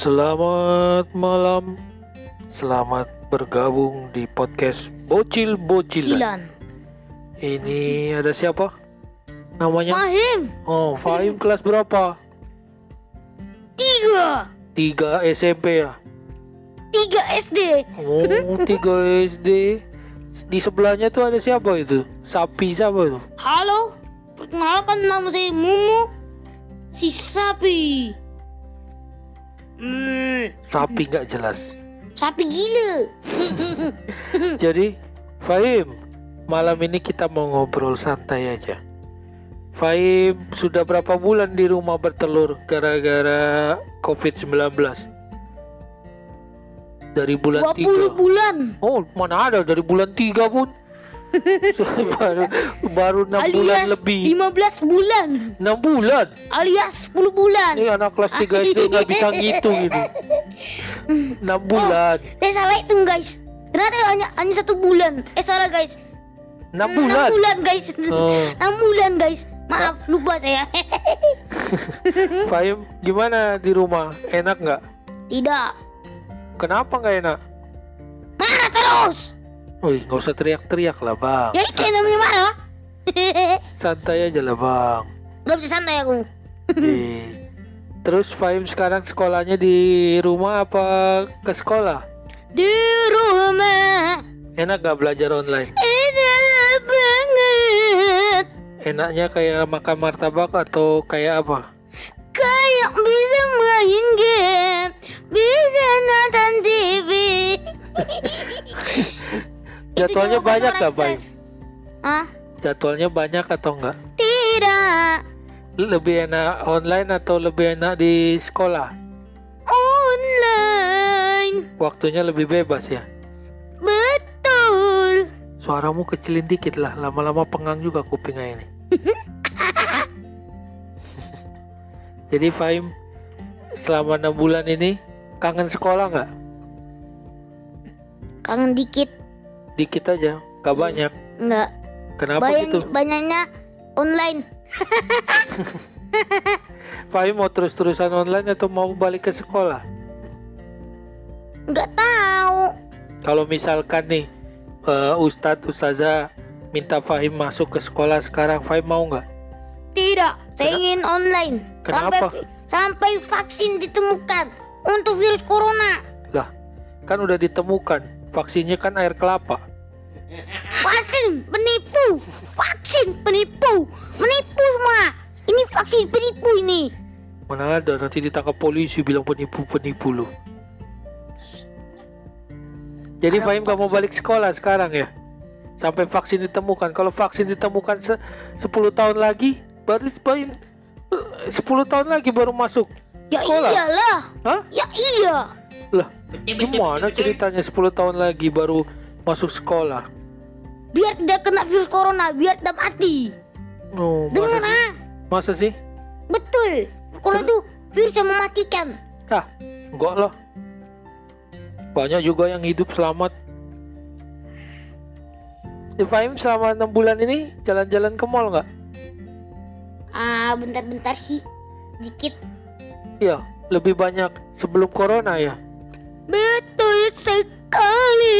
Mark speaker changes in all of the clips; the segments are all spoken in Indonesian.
Speaker 1: Selamat malam. Selamat bergabung di podcast Bocil Bocilan.
Speaker 2: Cilan.
Speaker 1: Ini ada siapa? Namanya?
Speaker 2: Mahim.
Speaker 1: Oh, Fahim kelas berapa?
Speaker 2: Tiga.
Speaker 1: Tiga SMP ya.
Speaker 2: Tiga SD.
Speaker 1: Oh, tiga SD. Di sebelahnya tuh ada siapa itu? Sapi siapa itu?
Speaker 2: Halo. Perkenalkan nama saya Mumu. Si sapi. Hmm,
Speaker 1: Sapi nggak jelas.
Speaker 2: sapi gila.
Speaker 1: Jadi, Fahim, malam ini kita mau ngobrol santai aja. Fahim sudah berapa bulan di rumah bertelur gara-gara COVID-19? Dari bulan
Speaker 2: 20
Speaker 1: 3.
Speaker 2: bulan.
Speaker 1: Oh, mana ada dari bulan 3 pun. baru baru 6 bulan
Speaker 2: alias
Speaker 1: lebih.
Speaker 2: 15 bulan.
Speaker 1: 6 bulan.
Speaker 2: Alias 10 bulan.
Speaker 1: Ini anak kelas 3 SD nggak bisa ngitung ini. 6 bulan.
Speaker 2: Saya salah itu guys. Ternyata hanya hanya satu bulan. Eh salah guys.
Speaker 1: 6 bulan.
Speaker 2: 6 bulan guys.
Speaker 1: Oh.
Speaker 2: 6 bulan guys. Maaf lupa saya.
Speaker 1: Fahim, gimana di rumah? Enak nggak?
Speaker 2: Tidak.
Speaker 1: Kenapa nggak enak?
Speaker 2: Marah terus.
Speaker 1: Wih, nggak usah teriak-teriak lah bang.
Speaker 2: Ya itu yang namanya marah.
Speaker 1: Santai aja lah bang.
Speaker 2: Gak bisa santai aku.
Speaker 1: Terus Fahim sekarang sekolahnya di rumah apa ke sekolah?
Speaker 2: Di rumah.
Speaker 1: Enak gak belajar online?
Speaker 2: Enak banget.
Speaker 1: Enaknya kayak makan martabak atau kayak apa?
Speaker 2: Kayak bisa main game. Bisa nonton TV.
Speaker 1: Jadwalnya banyak gak
Speaker 2: stres. Hah?
Speaker 1: Jadwalnya banyak atau enggak?
Speaker 2: Tidak.
Speaker 1: Lebih enak online atau lebih enak di sekolah?
Speaker 2: Online.
Speaker 1: Waktunya lebih bebas ya?
Speaker 2: Betul.
Speaker 1: Suaramu kecilin dikit lah, lama-lama pengang juga kupingnya ini. Jadi Fahim, selama enam bulan ini kangen sekolah nggak?
Speaker 2: Kangen dikit.
Speaker 1: Dikit aja, nggak banyak.
Speaker 2: Enggak.
Speaker 1: Kenapa
Speaker 2: Banyak,
Speaker 1: gitu?
Speaker 2: banyaknya online.
Speaker 1: Fahim mau terus-terusan online atau mau balik ke sekolah?
Speaker 2: Enggak tahu.
Speaker 1: Kalau misalkan nih eh, Ustadz Ustazah minta Fahim masuk ke sekolah sekarang, Fahim mau nggak?
Speaker 2: Tidak, saya ingin online.
Speaker 1: Kenapa?
Speaker 2: Sampai, sampai vaksin ditemukan untuk virus corona.
Speaker 1: Lah, kan udah ditemukan. Vaksinnya kan air kelapa.
Speaker 2: Vaksin penipu, vaksin penipu, menipu semua. Ini vaksin penipu ini.
Speaker 1: Mana ada nanti ditangkap polisi bilang penipu-penipu lu. Jadi
Speaker 2: Ada
Speaker 1: Fahim gak mau balik sekolah sekarang ya? Sampai vaksin ditemukan. Kalau vaksin ditemukan se 10 tahun lagi, baru Fahim eh, 10 tahun lagi baru masuk.
Speaker 2: Ya
Speaker 1: Sekolah?
Speaker 2: iyalah,
Speaker 1: Hah?
Speaker 2: ya iya.
Speaker 1: Lah, gimana ceritanya 10 tahun lagi baru masuk sekolah?
Speaker 2: Biar tidak kena virus corona, biar tidak mati.
Speaker 1: Oh,
Speaker 2: Dengar ah,
Speaker 1: masa sih?
Speaker 2: betul. Corona itu virus yang mematikan.
Speaker 1: Ah, enggak lah. Banyak juga yang hidup selamat. Fahim selama 6 bulan ini jalan-jalan ke mall nggak?
Speaker 2: Ah, bentar-bentar sih, dikit.
Speaker 1: Iya, lebih banyak sebelum corona ya.
Speaker 2: Betul sekali.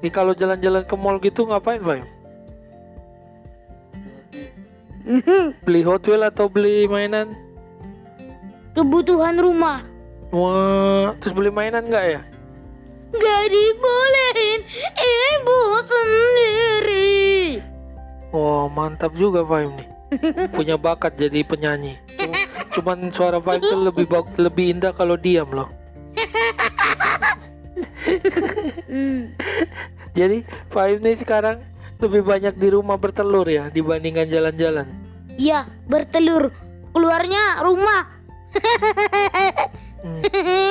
Speaker 1: Ini kalau jalan-jalan ke mall gitu ngapain Fahim? Beli Hot Wheels atau beli mainan?
Speaker 2: Kebutuhan rumah.
Speaker 1: Wah, terus beli mainan nggak ya?
Speaker 2: Gak dibolehin ibu sendiri.
Speaker 1: Wah, mantap juga Fahim nih. Punya bakat jadi penyanyi. Cuman suara Fahim tuh lebih lebih indah kalau diam loh.
Speaker 2: Hmm.
Speaker 1: Jadi Fahim nih sekarang lebih banyak di rumah bertelur ya dibandingkan jalan-jalan.
Speaker 2: Iya, bertelur. Keluarnya rumah.
Speaker 1: Hmm.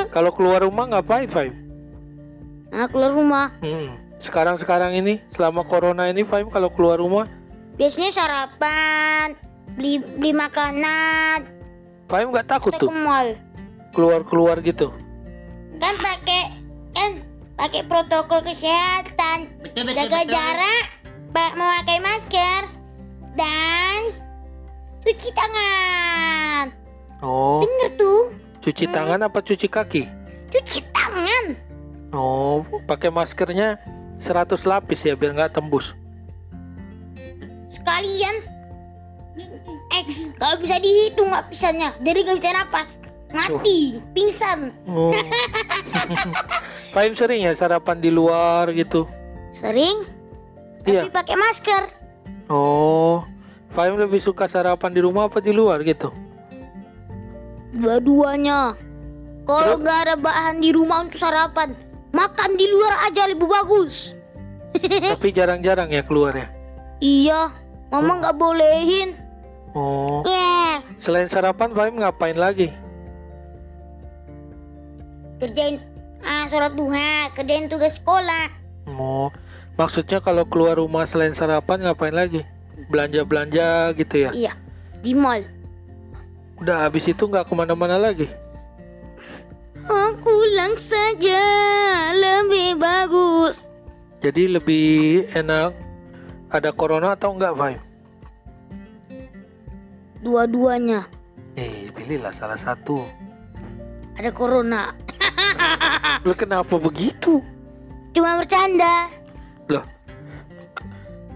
Speaker 1: Kalau keluar rumah ngapain Fahim?
Speaker 2: Nah, keluar rumah.
Speaker 1: Hmm. Sekarang-sekarang ini selama corona ini Fahim kalau keluar rumah
Speaker 2: Biasanya sarapan, beli beli makanan,
Speaker 1: Fahim nggak takut
Speaker 2: atau
Speaker 1: tuh
Speaker 2: ke mall.
Speaker 1: keluar-keluar gitu.
Speaker 2: Kan pakai kan pakai protokol kesehatan, jaga jarak, pa- memakai masker, dan cuci tangan.
Speaker 1: Oh,
Speaker 2: Dengar tuh,
Speaker 1: Cuci
Speaker 2: Hmm.
Speaker 1: tangan apa cuci kaki?
Speaker 2: Cuci tangan.
Speaker 1: Oh, pakai maskernya 100 lapis ya biar nggak tembus.
Speaker 2: Sekalian. X. Kalau bisa dihitung lapisannya. Dari gak bisa napas. Mati. Pingsan.
Speaker 1: Oh. Fahim sering ya sarapan di luar gitu.
Speaker 2: Sering.
Speaker 1: Iya.
Speaker 2: Tapi pakai masker.
Speaker 1: Oh, Fahim lebih suka sarapan di rumah apa di luar gitu?
Speaker 2: Dua-duanya. Kalau nggak ada bahan di rumah untuk sarapan, makan di luar aja lebih bagus.
Speaker 1: Tapi jarang-jarang ya keluar ya.
Speaker 2: Iya, mama nggak bolehin.
Speaker 1: Oh,
Speaker 2: Ya,
Speaker 1: selain sarapan Fahim ngapain lagi?
Speaker 2: Kerjain ah, sholat duha, kerjain tugas sekolah.
Speaker 1: Oh, maksudnya kalau keluar rumah selain sarapan ngapain lagi? Belanja-belanja gitu ya?
Speaker 2: Iya, di mall.
Speaker 1: Udah habis itu nggak ke mana-mana lagi?
Speaker 2: Oh, pulang saja, lebih bagus.
Speaker 1: Jadi lebih enak ada corona atau enggak, Fahim?
Speaker 2: Dua-duanya
Speaker 1: Eh, pilihlah salah satu.
Speaker 2: ada corona.
Speaker 1: Lu kenapa begitu?
Speaker 2: Cuma bercanda.
Speaker 1: Loh,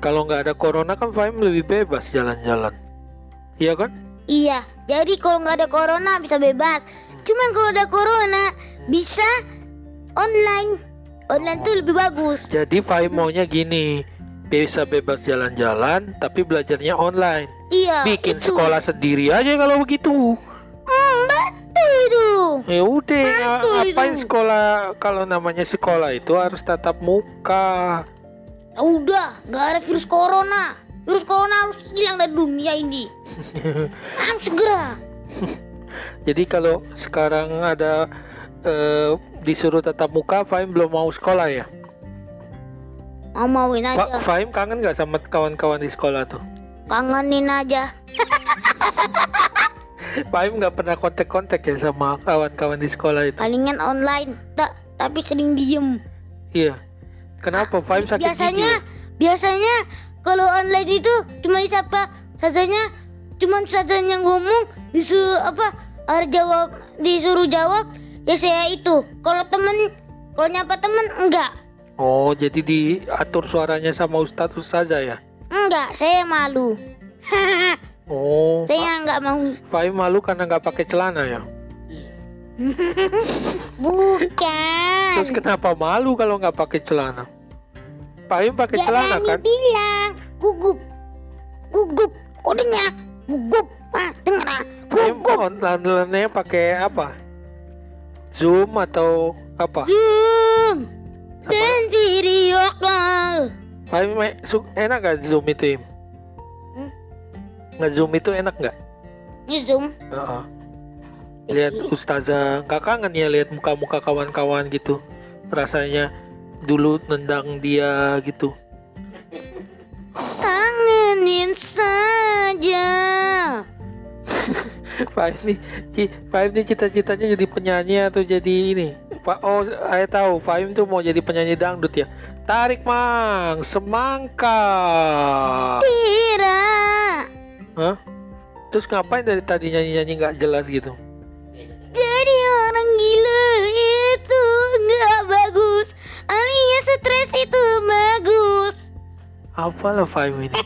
Speaker 1: kalau nggak ada corona kan Fahim lebih bebas jalan-jalan. Iya kan?
Speaker 2: Iya, jadi kalau nggak ada corona bisa bebas. Cuman kalau ada corona bisa online. Online tuh lebih bagus.
Speaker 1: Jadi Fahim maunya gini, bisa bebas jalan-jalan tapi belajarnya online.
Speaker 2: Iya.
Speaker 1: Bikin
Speaker 2: itu.
Speaker 1: sekolah sendiri aja kalau begitu.
Speaker 2: Itu.
Speaker 1: Ya udah,
Speaker 2: itu.
Speaker 1: sekolah kalau namanya sekolah itu harus tatap muka.
Speaker 2: Ah, Udah, nggak ada virus corona. Virus corona harus hilang dari dunia ini. Harus segera.
Speaker 1: Jadi kalau sekarang ada eh, disuruh tatap muka, Fahim belum mau sekolah ya?
Speaker 2: Mau mauin
Speaker 1: Pak
Speaker 2: aja.
Speaker 1: Fahim kangen nggak sama kawan-kawan di sekolah tuh?
Speaker 2: Kangenin aja.
Speaker 1: Fahim nggak pernah kontak-kontak ya sama kawan-kawan di sekolah itu?
Speaker 2: Palingan online. Tak, tapi sering diem.
Speaker 1: Iya. Kenapa Fahim sakit
Speaker 2: biasanya
Speaker 1: gigi? ya?
Speaker 2: biasanya kalau online itu cuma disapa sazanya cuma sazanya ngomong disuruh apa harus jawab disuruh jawab ya saya itu kalau temen kalau nyapa temen enggak
Speaker 1: Oh, jadi diatur suaranya sama Ustadz Ustazah ya?
Speaker 2: enggak saya malu
Speaker 1: Oh,
Speaker 2: saya enggak mau
Speaker 1: Fahim malu karena nggak pakai celana ya?
Speaker 2: bukan
Speaker 1: Terus kenapa malu kalau nggak pakai celana? Fahim pakai
Speaker 2: ya
Speaker 1: celana kan?
Speaker 2: bilang gugup gugup kodenya gugup ah dengar ah gugup
Speaker 1: online-nya pakai apa? Zoom atau apa?
Speaker 2: zoom
Speaker 1: Apa?
Speaker 2: dan video call
Speaker 1: su- enak gak Zoom itu? Im? Nge-zoom itu enak nggak?
Speaker 2: ini zoom
Speaker 1: Heeh. Lihat ustazah, nggak kangen ya lihat muka-muka kawan-kawan gitu. Rasanya dulu nendang dia gitu.
Speaker 2: Kangenin saja.
Speaker 1: Fahim nih, Ci- Fahim nih cita-citanya jadi penyanyi atau jadi ini? Pak, oh, saya tahu. Fahim tuh mau jadi penyanyi dangdut ya. Tarik mang, semangka.
Speaker 2: Tidak.
Speaker 1: Hah? Terus ngapain dari tadi nyanyi-nyanyi nggak jelas gitu?
Speaker 2: Jadi orang gila itu nggak bagus. Alias stres itu bagus.
Speaker 1: Apalah Fahim ini?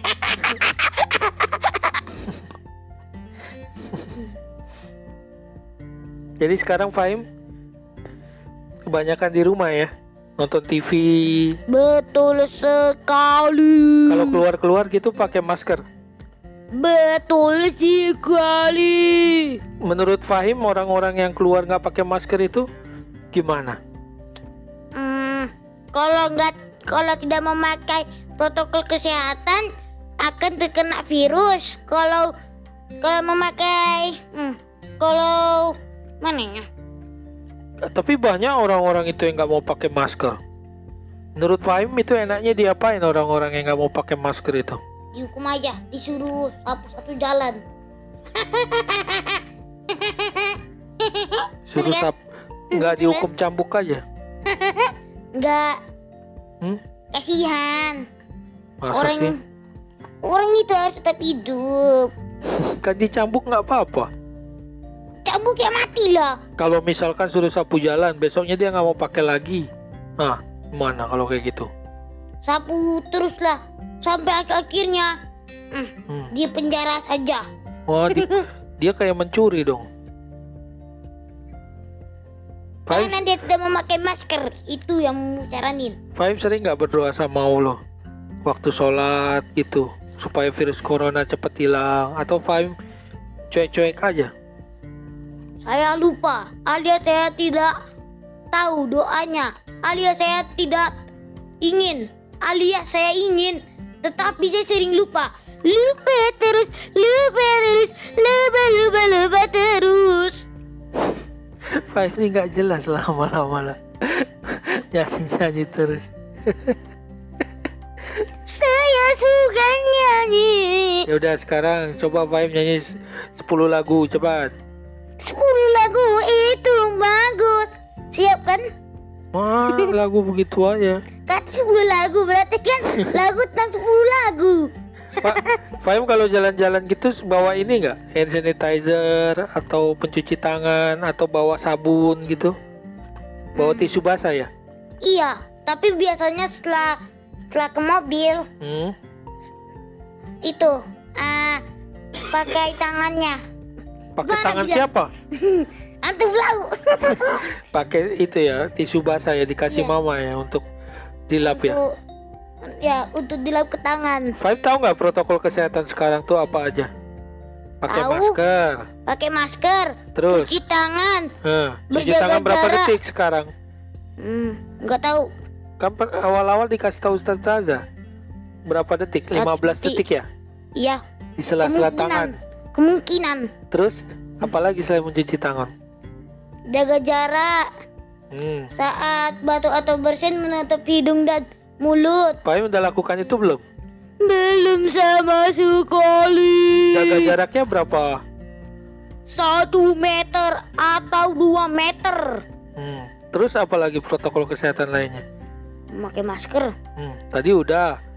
Speaker 1: Jadi sekarang Fahim kebanyakan di rumah ya, nonton TV.
Speaker 2: Betul sekali.
Speaker 1: Kalau keluar-keluar gitu pakai masker.
Speaker 2: Betul sekali.
Speaker 1: Menurut Fahim orang-orang yang keluar nggak pakai masker itu gimana?
Speaker 2: Hmm, kalau nggak kalau tidak memakai protokol kesehatan akan terkena virus. Kalau kalau memakai, hmm, kalau mana ya?
Speaker 1: Tapi banyak orang-orang itu yang nggak mau pakai masker. Menurut Fahim itu enaknya diapain orang-orang yang nggak mau pakai masker itu?
Speaker 2: Dihukum aja, disuruh sapu satu jalan.
Speaker 1: Suruh
Speaker 2: Enggak.
Speaker 1: sap, nggak dihukum cambuk aja.
Speaker 2: Nggak
Speaker 1: Hmm?
Speaker 2: kasihan.
Speaker 1: Masa
Speaker 2: orang
Speaker 1: sih?
Speaker 2: orang itu harus tetap hidup.
Speaker 1: Kan dicambuk nggak apa-apa.
Speaker 2: Tak sabuk ya mati lah.
Speaker 1: Kalau misalkan suruh sapu jalan, besoknya dia nggak mau pakai lagi. Nah, mana kalau kayak gitu?
Speaker 2: Sapu terus lah sampai ak- akhirnya hmm,
Speaker 1: Hmm.
Speaker 2: di penjara saja.
Speaker 1: Wah, di- dia kayak mencuri dong. Five,
Speaker 2: Karena dia tidak memakai masker, itu yang saranin.
Speaker 1: Five sering nggak berdoa sama Allah waktu sholat gitu supaya virus corona cepat hilang atau Five cuek-cuek aja.
Speaker 2: Saya lupa, alias saya tidak tahu doanya, alias saya tidak ingin, alias saya ingin, tetapi saya sering lupa. Lupa terus, lupa terus, lupa, lupa, lupa terus.
Speaker 1: Five ini nggak jelas lama-lama lah. Nyanyi-nyanyi terus.
Speaker 2: Saya suka nyanyi.
Speaker 1: Ya udah sekarang coba Five nyanyi s- 10 lagu cepat.
Speaker 2: Sepuluh lagu itu bagus. Siap kan?
Speaker 1: Wah, lagu begitu aja.
Speaker 2: Kan sepuluh lagu berarti kan lagu tentang sepuluh lagu.
Speaker 1: Pak, Fahim kalau jalan-jalan gitu bawa ini nggak hand sanitizer atau pencuci tangan atau bawa sabun gitu? Bawa
Speaker 2: Hmm.
Speaker 1: tisu basah ya?
Speaker 2: Iya, tapi biasanya setelah setelah ke mobil
Speaker 1: Hmm?
Speaker 2: itu ah pakai tangannya.
Speaker 1: Pakai tangan
Speaker 2: dia?
Speaker 1: siapa?
Speaker 2: Antum tahu.
Speaker 1: Pakai itu ya tisu basah ya dikasih
Speaker 2: Iya.
Speaker 1: mama ya untuk dilap ya.
Speaker 2: Untuk- ya untuk dilap ke tangan.
Speaker 1: Fahim tahu nggak protokol kesehatan sekarang tuh apa aja? Pakai masker,
Speaker 2: Pakai masker,
Speaker 1: terus
Speaker 2: cuci tangan.
Speaker 1: eh, cuci tangan berapa
Speaker 2: jarak.
Speaker 1: detik sekarang?
Speaker 2: Hmm, nggak tahu.
Speaker 1: Kan awal-awal dikasih tahu Ustaz Taza. Berapa detik? 15
Speaker 2: detik.
Speaker 1: detik ya?
Speaker 2: Iya,
Speaker 1: Di sela-sela tangan.
Speaker 2: Kemungkinan
Speaker 1: Terus apalagi selain mencuci tangan?
Speaker 2: jaga jarak
Speaker 1: Hmm.
Speaker 2: saat batuk atau bersin menutup hidung dan mulut.
Speaker 1: Pak udah lakukan itu belum?
Speaker 2: Belum sama sekali.
Speaker 1: Jaga jaraknya berapa?
Speaker 2: Satu meter atau dua meter.
Speaker 1: Hmm. Terus apalagi protokol kesehatan lainnya?
Speaker 2: Memakai masker.
Speaker 1: Hmm. Tadi udah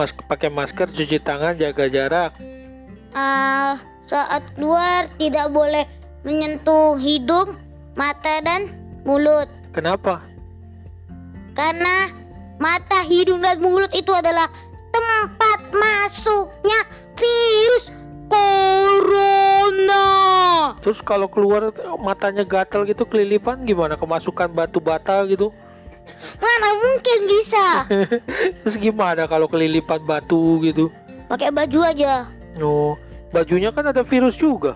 Speaker 1: Mas pakai masker, cuci tangan, jaga jarak.
Speaker 2: Ah, saat keluar tidak boleh menyentuh hidung, mata dan mulut.
Speaker 1: Kenapa?
Speaker 2: Karena mata, hidung dan mulut itu adalah tempat masuknya virus corona.
Speaker 1: Terus kalau keluar matanya gatal gitu kelilipan gimana? Kemasukan batu bata gitu?
Speaker 2: Mana mungkin bisa?
Speaker 1: Terus gimana kalau kelilipan batu gitu?
Speaker 2: Pakai baju aja.
Speaker 1: Oh, bajunya kan ada virus juga.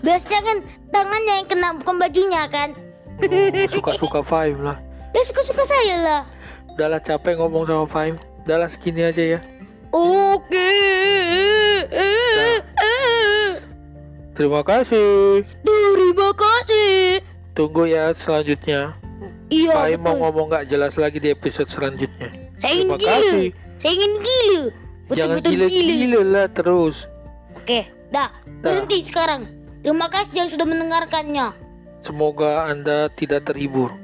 Speaker 2: Biasanya kan tangannya yang kena bukan bajunya kan?
Speaker 1: Oh, suka-suka Five lah.
Speaker 2: Ya suka-suka saya lah.
Speaker 1: Udahlah capek ngomong sama Five. Udahlah segini aja ya.
Speaker 2: Oke.
Speaker 1: Terima kasih.
Speaker 2: Terima kasih.
Speaker 1: Tunggu ya selanjutnya.
Speaker 2: Iya
Speaker 1: Five mau
Speaker 2: betul.
Speaker 1: ngomong nggak jelas lagi di episode selanjutnya.
Speaker 2: Saya ingin
Speaker 1: Terima
Speaker 2: gila.
Speaker 1: kasih.
Speaker 2: Saya ingin gila.
Speaker 1: Jangan
Speaker 2: Betul-betul gila.
Speaker 1: gila-gila lah terus.
Speaker 2: Oke, dah. Berhenti sekarang. Terima kasih yang sudah mendengarkannya.
Speaker 1: Semoga Anda tidak terhibur.